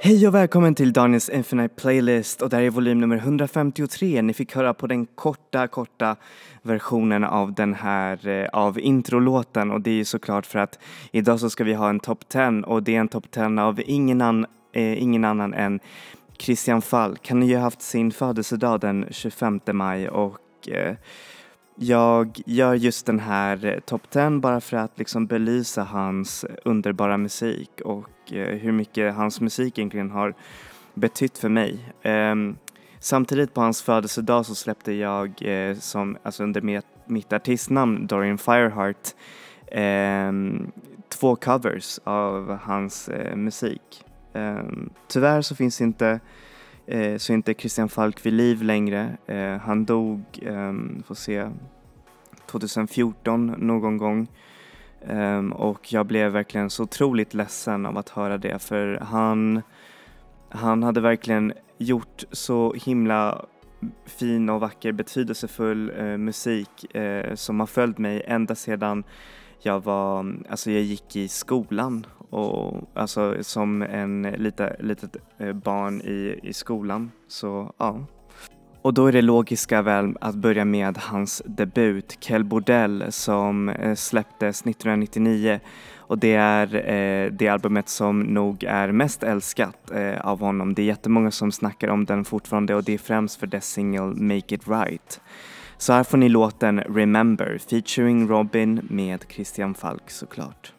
Hej och välkommen till Daniels Infinite Playlist och det här är volym nummer 153. Ni fick höra på den korta, korta versionen av den här, eh, av introlåten och det är ju såklart för att idag så ska vi ha en top 10 och det är en top 10 av ingen, an, eh, ingen annan än Christian Falk. Han har ju haft sin födelsedag den 25 maj och eh, jag gör just den här eh, top 10 bara för att liksom belysa hans underbara musik och eh, hur mycket hans musik egentligen har betytt för mig. Ehm, samtidigt på hans födelsedag så släppte jag eh, som, alltså under mitt, artistnamn Dorian Fireheart ehm, två covers av hans musik. Ehm, tyvärr så finns inte så är inte Christian Falk vid liv längre. Han dog, får se, 2014 någon gång. Um, och jag blev verkligen så otroligt ledsen av att höra det för han, han hade verkligen gjort så himla fin och vacker betydelsefull uh, musik uh, som har följt mig ända sedan jag var, alltså jag gick i skolan och alltså som en lite, litet eh, barn i, i skolan så ja. Och då är det logiska väl att börja med hans debut Kel Bordell som eh, släpptes 1999 och det är eh, det albumet som nog är mest älskat eh, av honom. Det är jättemånga som snackar om den fortfarande och det är främst för dess singel Make It Right. Så här får ni låten Remember featuring Robin med Christian Falk såklart.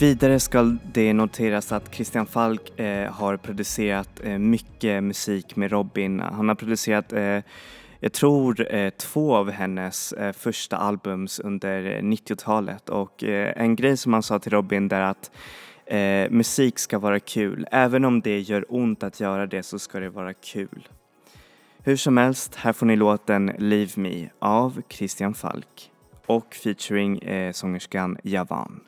Vidare ska det noteras att Christian Falk eh, har producerat eh, mycket musik med Robin. Han har producerat, eh, jag tror, eh, två av hennes eh, första albums under eh, 90-talet och eh, en grej som han sa till Robin där att eh, musik ska vara kul. Även om det gör ont att göra det så ska det vara kul. Hur som helst, här får ni låten Leave Me av Christian Falk och featuring eh, sångerskan Javan.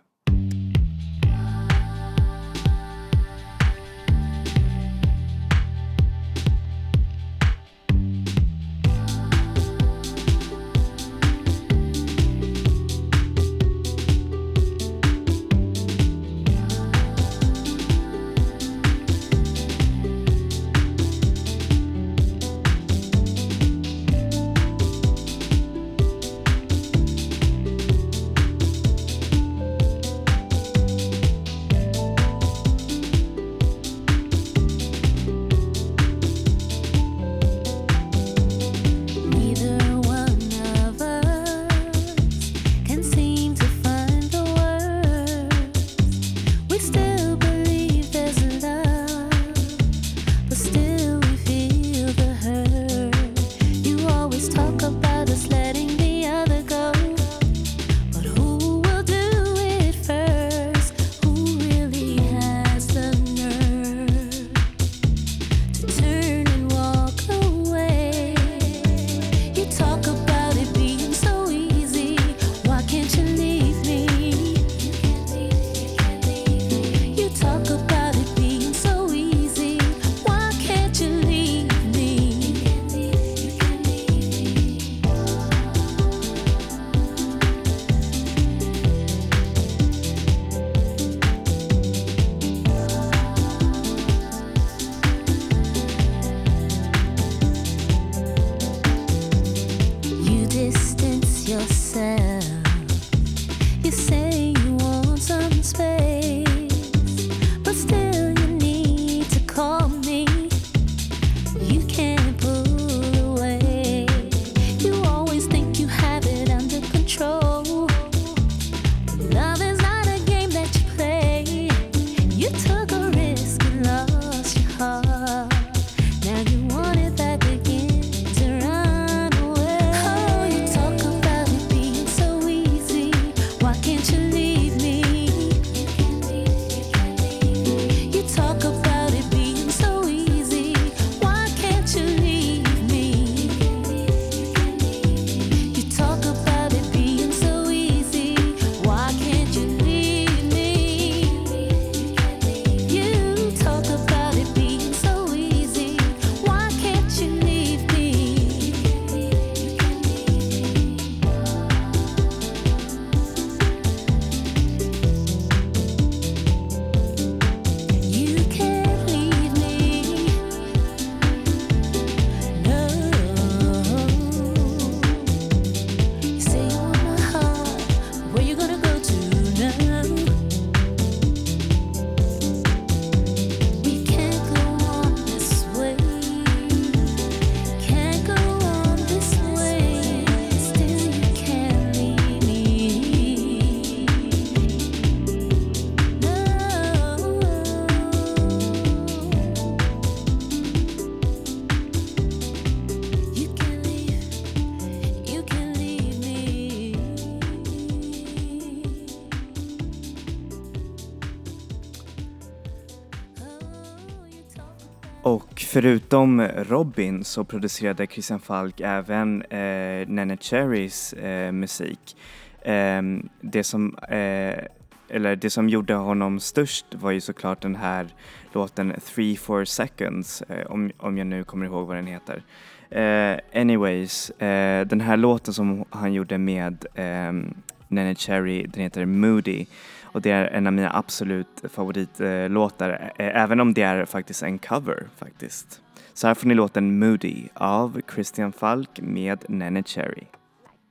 Förutom Robin så producerade Christian Falk även eh, Nene Cherrys eh, musik. Eh, det, som, eh, eller det som gjorde honom störst var ju såklart den här låten 3-4 seconds, eh, om, om jag nu kommer ihåg vad den heter. Eh, anyways, eh, den här låten som han gjorde med ehm, Nene Cherry, den heter Moody och det är en av mina absolut favoritlåtar, eh, även om det är faktiskt en cover faktiskt. Så här får ni låten Moody av Christian Falk med Nene Cherry.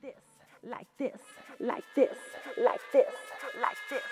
Like this, like this, like this, like this, like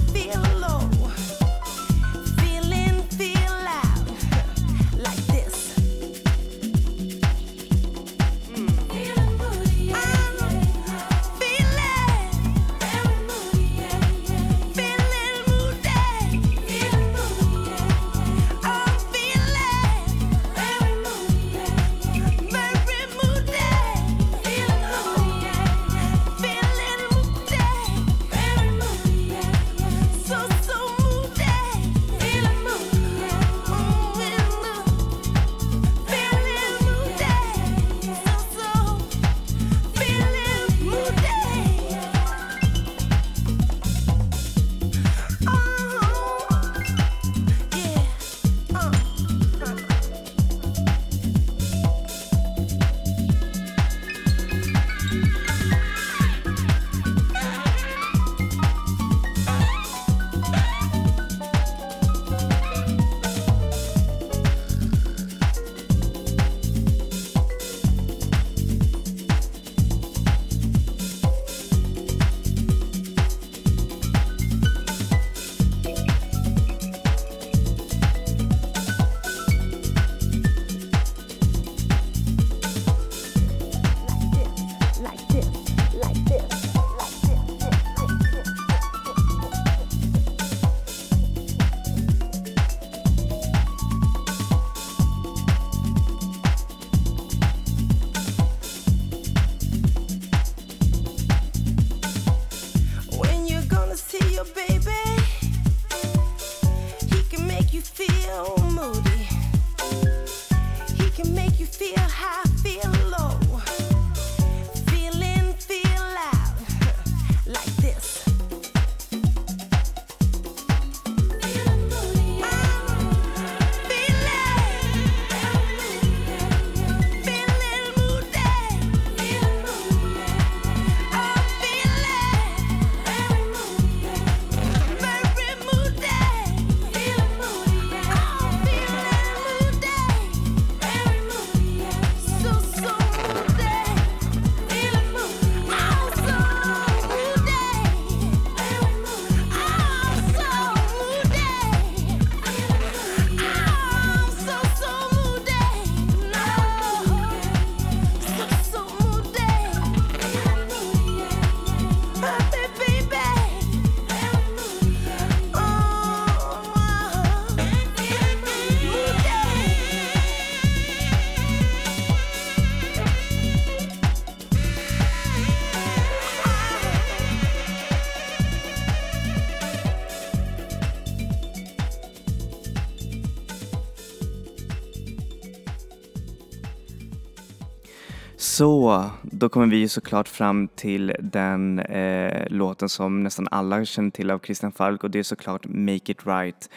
Så, då kommer vi såklart fram till den eh, låten som nästan alla känner till av Christian Falk och det är såklart Make It Right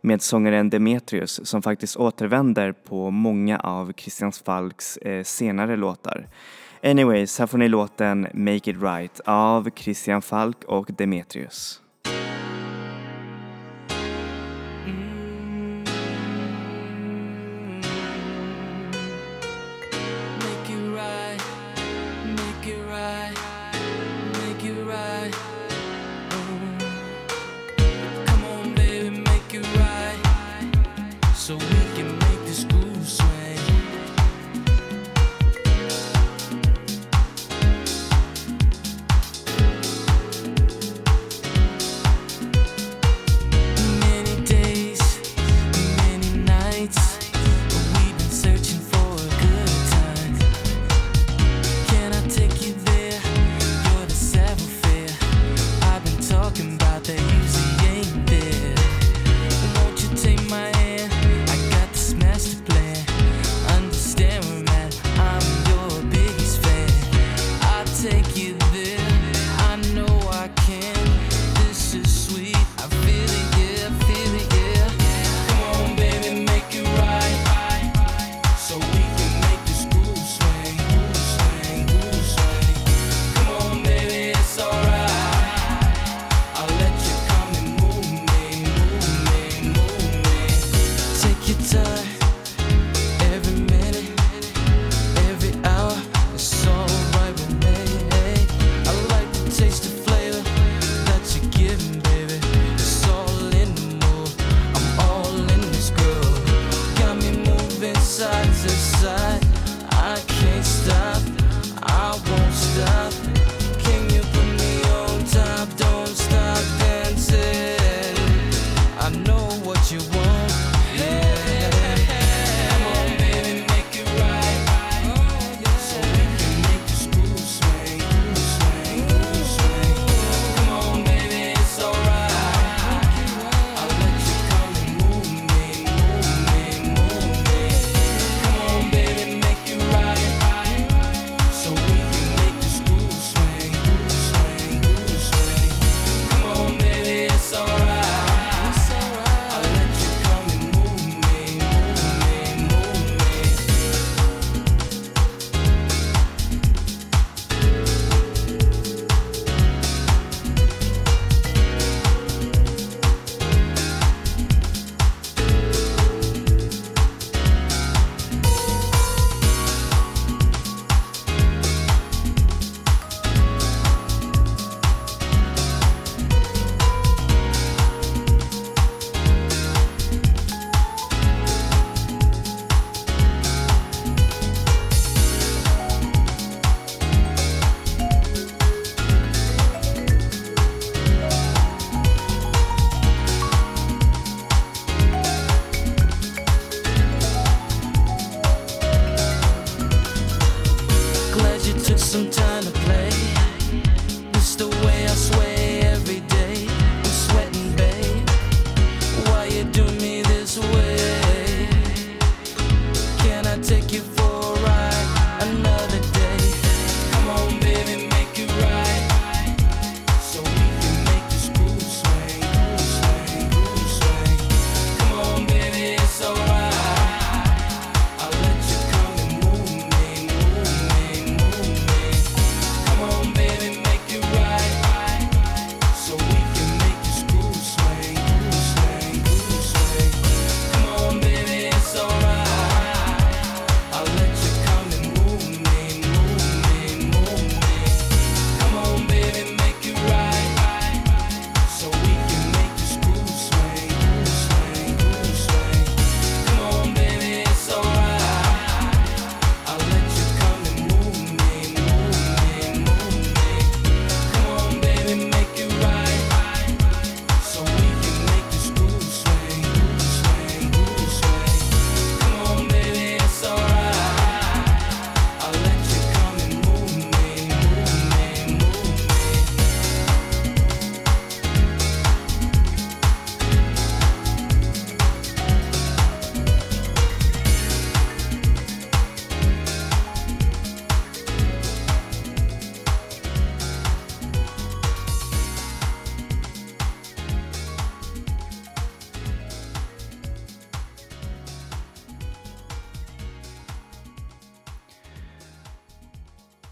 med sångaren Demetrius som faktiskt återvänder på många av Christian Falks eh, senare låtar. Anyways, här får ni låten Make It Right av Christian Falk och Demetrius.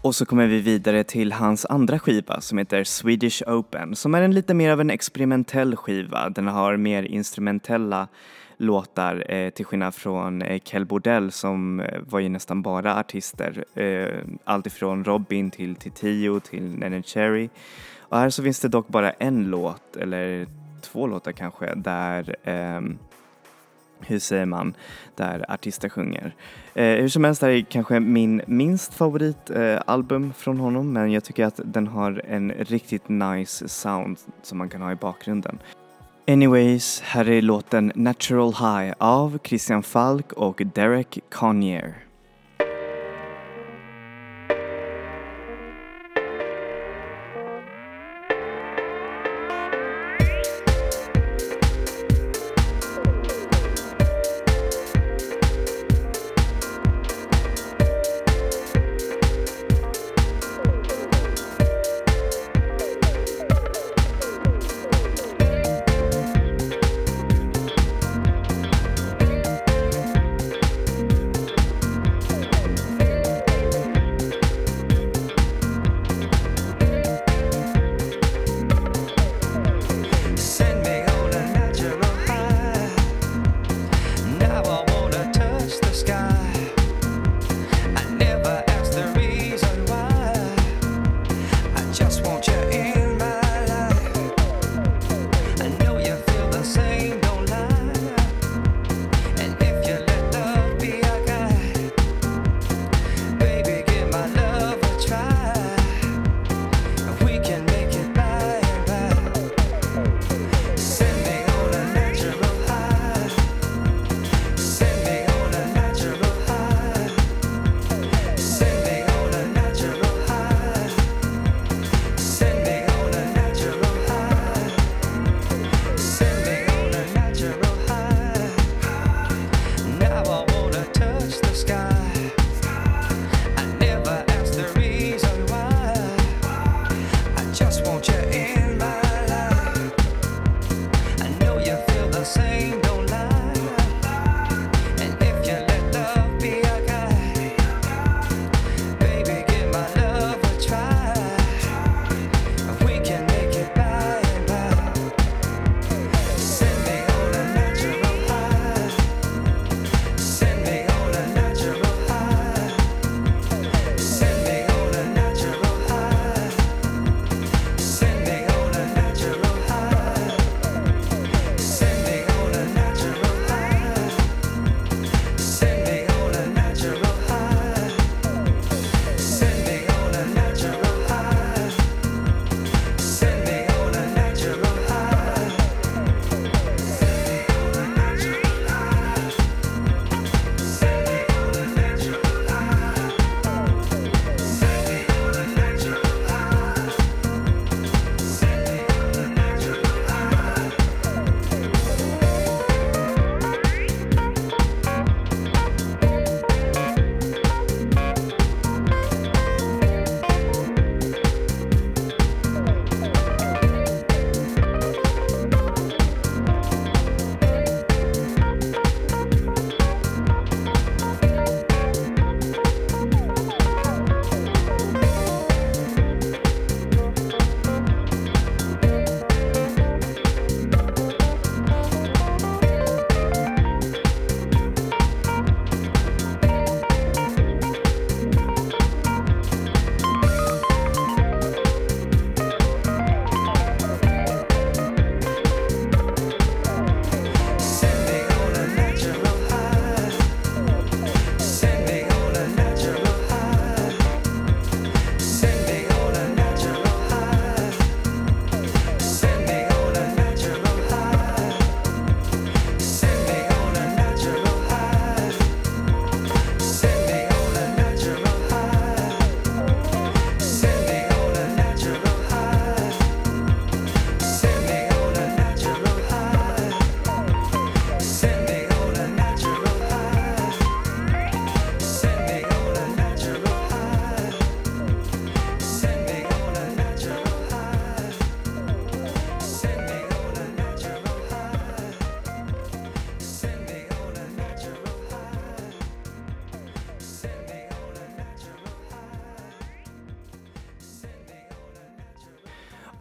Och så kommer vi vidare till hans andra skiva som heter Swedish Open som är en lite mer av en experimentell skiva. Den har mer instrumentella låtar eh, till skillnad från eh, Kel Bordell som eh, var ju nästan bara artister. Eh, Alltifrån Robin till Titio till Nene Cherry. Och här så finns det dock bara en låt, eller två låtar kanske, där ehm, hur säger man, där artister sjunger. Eh, hur som helst, det här är kanske min minst favoritalbum eh, från honom men jag tycker att den har en riktigt nice sound som man kan ha i bakgrunden. Anyways, här är låten Natural High av Christian Falk och Derek Conyer.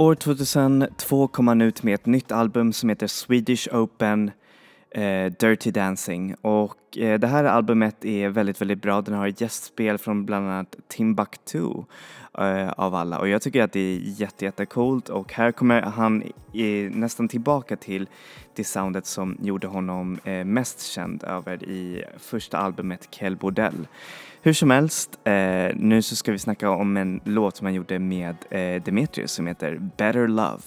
År 2002 kom han ut med ett nytt album som heter Swedish Open eh, Dirty Dancing och eh, det här albumet är väldigt, väldigt bra. Den har gästspel från bland annat Timbuktu eh, av alla och jag tycker att det är jätte, jättecoolt och här kommer han i, nästan tillbaka till det soundet som gjorde honom eh, mest känd över i första albumet Kel Bordell. Hur som helst, eh, nu så ska vi snacka om en låt som han gjorde med eh, Demetrius som heter Better Love.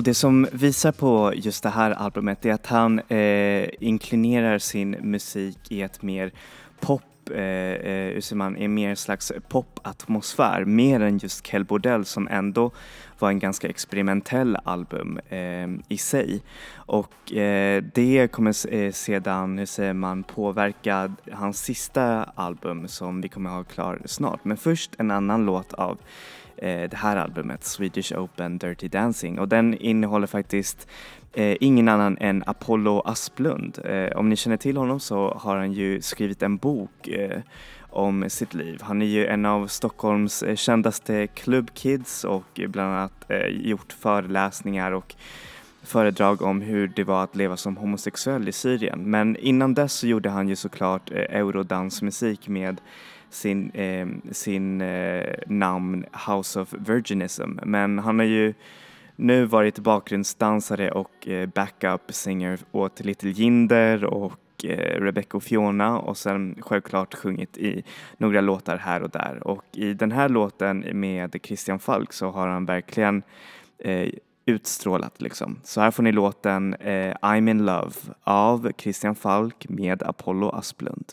Och det som visar på just det här albumet är att han eh, inklinerar sin musik i ett mer pop eh, eh hur säger man, i mer slags popatmosfär, mer än just Kel Bordell som ändå var en ganska experimentell album eh, i sig. Och eh, det kommer eh, sedan, hur säger man, påverka hans sista album som vi kommer ha klar snart. Men först en annan låt av Eh, det här albumet, Swedish Open Dirty Dancing och den innehåller faktiskt eh, ingen annan än Apollo Asplund. Eh, om ni känner till honom så har han ju skrivit en bok eh, om sitt liv. Han är ju en av Stockholms eh, kändaste klubbkids och bland annat eh, gjort föreläsningar och föredrag om hur det var att leva som homosexuell i Syrien. Men innan dess så gjorde han ju såklart eh, eurodansmusik med sin, eh, sin eh, namn House of Virginism. Men han har ju nu varit bakgrundsdansare och eh, backup singer åt Little Jinder och eh, Rebecca och Fiona och sen självklart sjungit i några låtar här och där. Och i den här låten med Christian Falk så har han verkligen eh, utstrålat liksom. Så här får ni låten eh, I'm in love av Christian Falk med Apollo Asplund.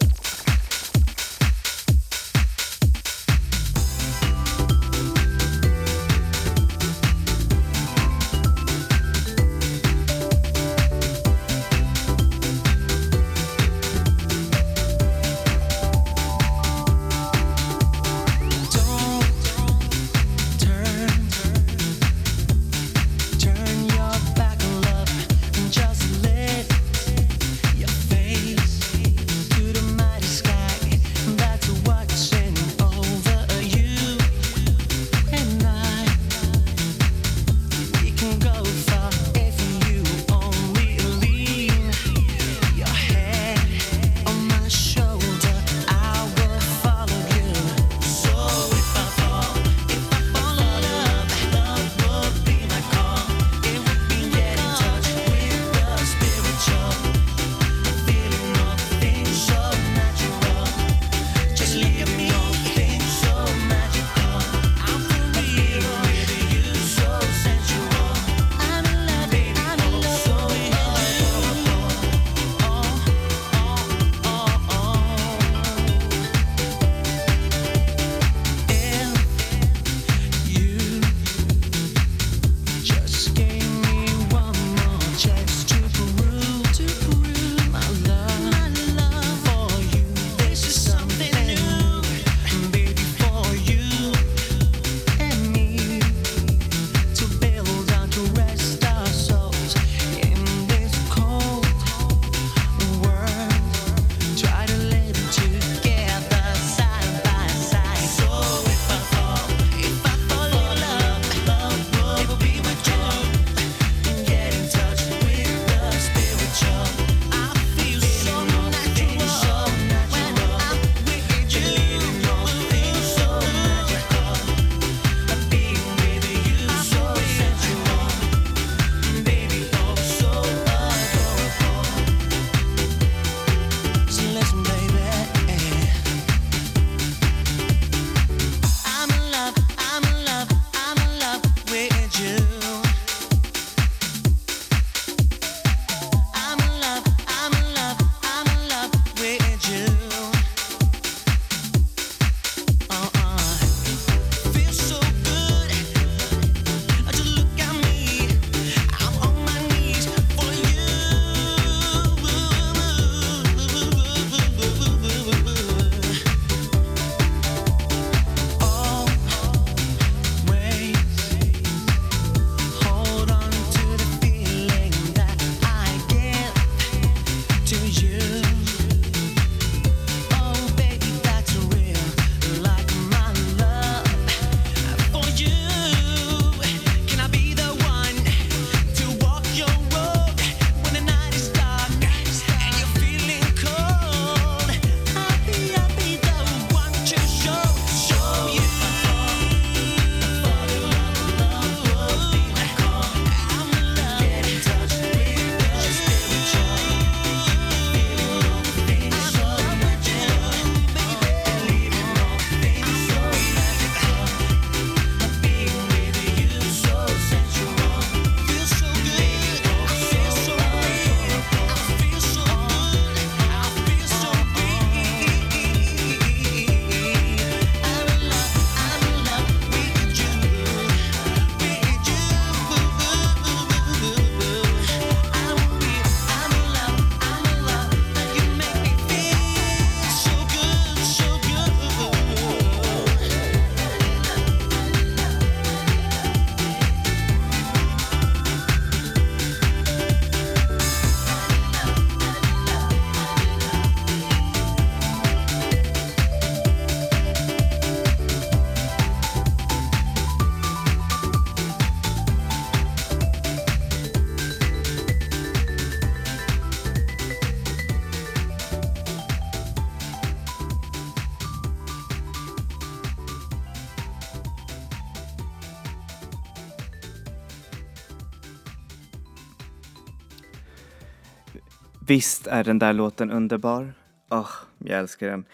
Visst är den där låten underbar? Åh, oh, jag älskar den.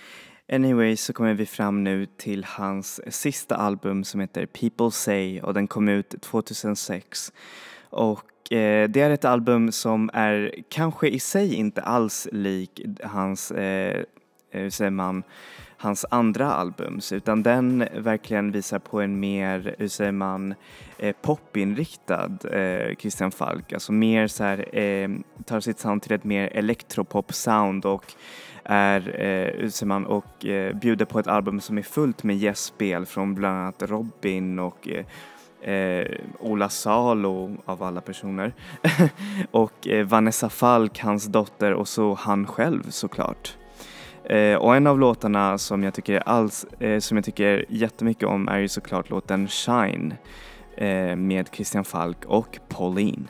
Anyway så kommer vi fram nu till hans sista album som heter People Say och den kom ut 2006. Och eh, det är ett album som är kanske i sig inte alls lik hans, eh, Eh, hur säger man, hans andra albums utan den verkligen visar på en mer, hur säger man, eh, popinriktad eh, Christian Falk. Alltså mer så här, eh, tar sitt sound till ett mer elektropop-sound och är, eh, säger man, och eh, bjuder på ett album som är fullt med gästspel från bland annat Robin och eh, eh Ola Salo av alla personer och eh, Vanessa Falk, hans dotter och så han själv såklart. Eh, och en av låtarna som jag tycker alls, eh, som jag tycker jättemycket om är ju såklart låten Shine eh, med Christian Falk och Pauline.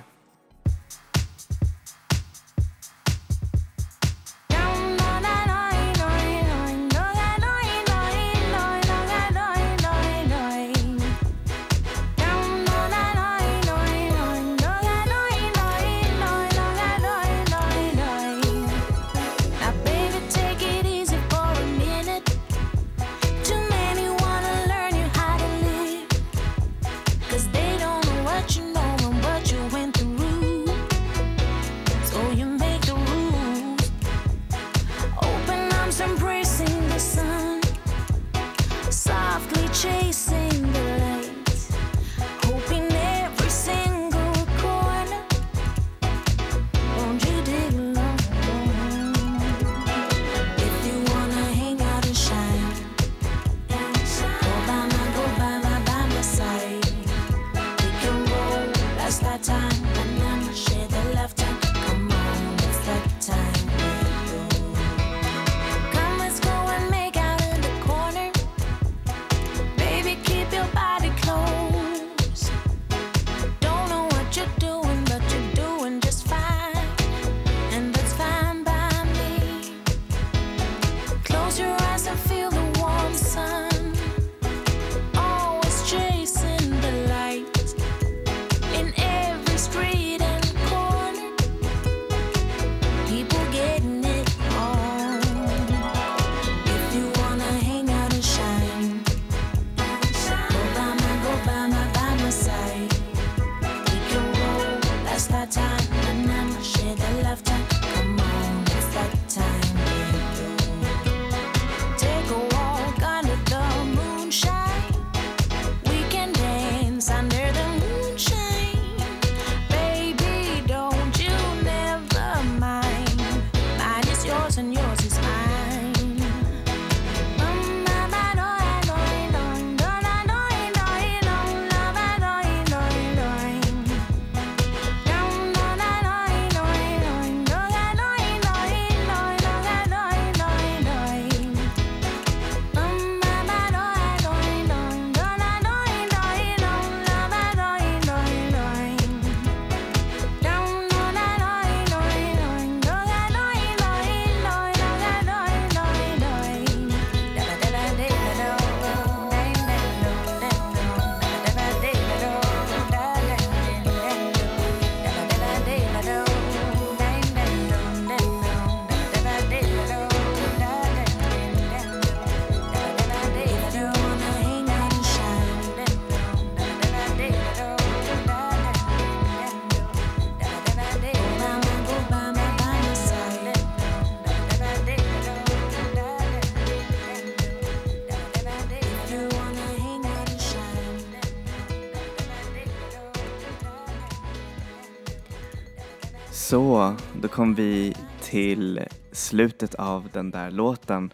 Så, då kom vi till slutet av den där låten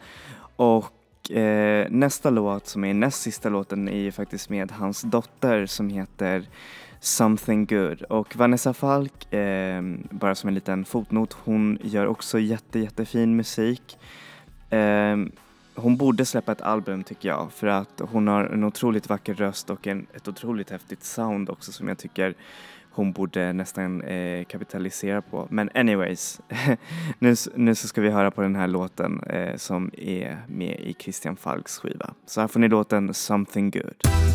och eh, nästa låt som är näst sista låten är ju faktiskt med hans dotter som heter Something Good och Vanessa Falk, eh, bara som en liten fotnot, hon gör också jätte jättefin musik. Eh, hon borde släppa ett album tycker jag för att hon har en otroligt vacker röst och en, ett otroligt häftigt sound också som jag tycker hon borde nästan eh, kapitalisera på. Men anyways, nu, nu så ska vi höra på den här låten eh, som är med i Christian Falks skiva. Så här får ni låten Something Good.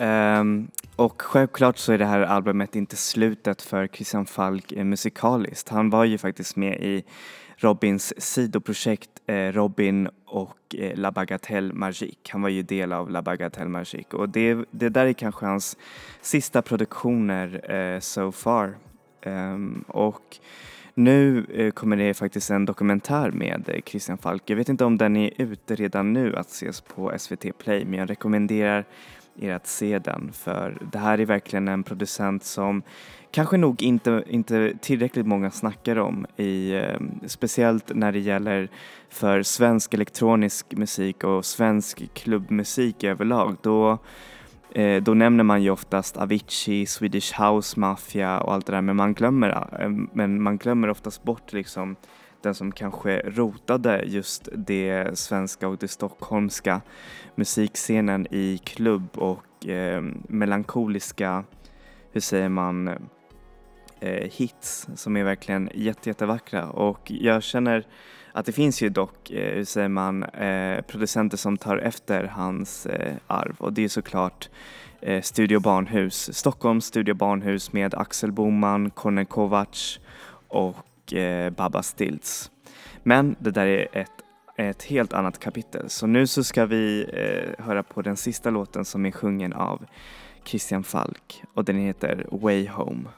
Um, och självklart så är det här albumet inte slutet för Christian Falk musikaliskt. Han var ju faktiskt med i Robins sidoprojekt eh, Robin och eh, La Bagatelle Magique. Han var ju del av La Bagatelle Magique och det, det där är kanske hans sista produktioner eh, so far. Um, och nu eh, kommer det faktiskt en dokumentär med eh, Christian Falk. Jag vet inte om den är ute redan nu att ses på SVT Play men jag rekommenderar er att se den för det här är verkligen en producent som kanske nog inte, inte tillräckligt många snackar om i, eh, speciellt när det gäller för svensk elektronisk musik och svensk klubbmusik överlag. Då, eh, då nämner man ju oftast Avicii, Swedish House Mafia och allt det där men man glömmer, eh, men man glömmer oftast bort liksom den som kanske rotade just det svenska och det stockholmska musikscenen i klubb och eh, melankoliska, hur säger man, eh, hits som är verkligen jätte, jättevackra. Och jag känner att det finns ju dock, eh, hur säger man, eh, producenter som tar efter hans eh, arv. Och det är såklart eh, Studio Barnhus, Stockholms Studio Barnhus med Axel Boman, Conny Kovacs och eh, Baba Stilts. Men det där är ett, ett helt annat kapitel så nu så ska vi eh, höra på den sista låten som är sjungen av Christian Falk och den heter Way Home.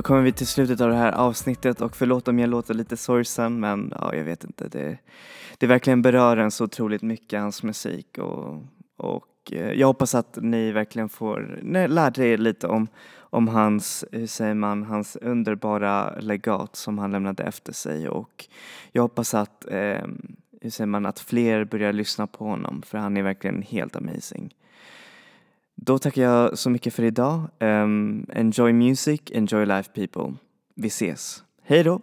Då kommer vi till slutet av det här avsnittet och förlåt om jag låter lite sorgsen men ja, jag vet inte. Det, det verkligen berör en så otroligt mycket, hans musik och, och eh, jag hoppas att ni verkligen får nej, lära er lite om, om hans, hur säger man, hans underbara legat som han lämnade efter sig och jag hoppas att, eh, hur säger man, att fler börjar lyssna på honom för han är verkligen helt amazing. Då tackar jag så mycket för idag. Um, enjoy music, enjoy life people. Vi ses. Hej då!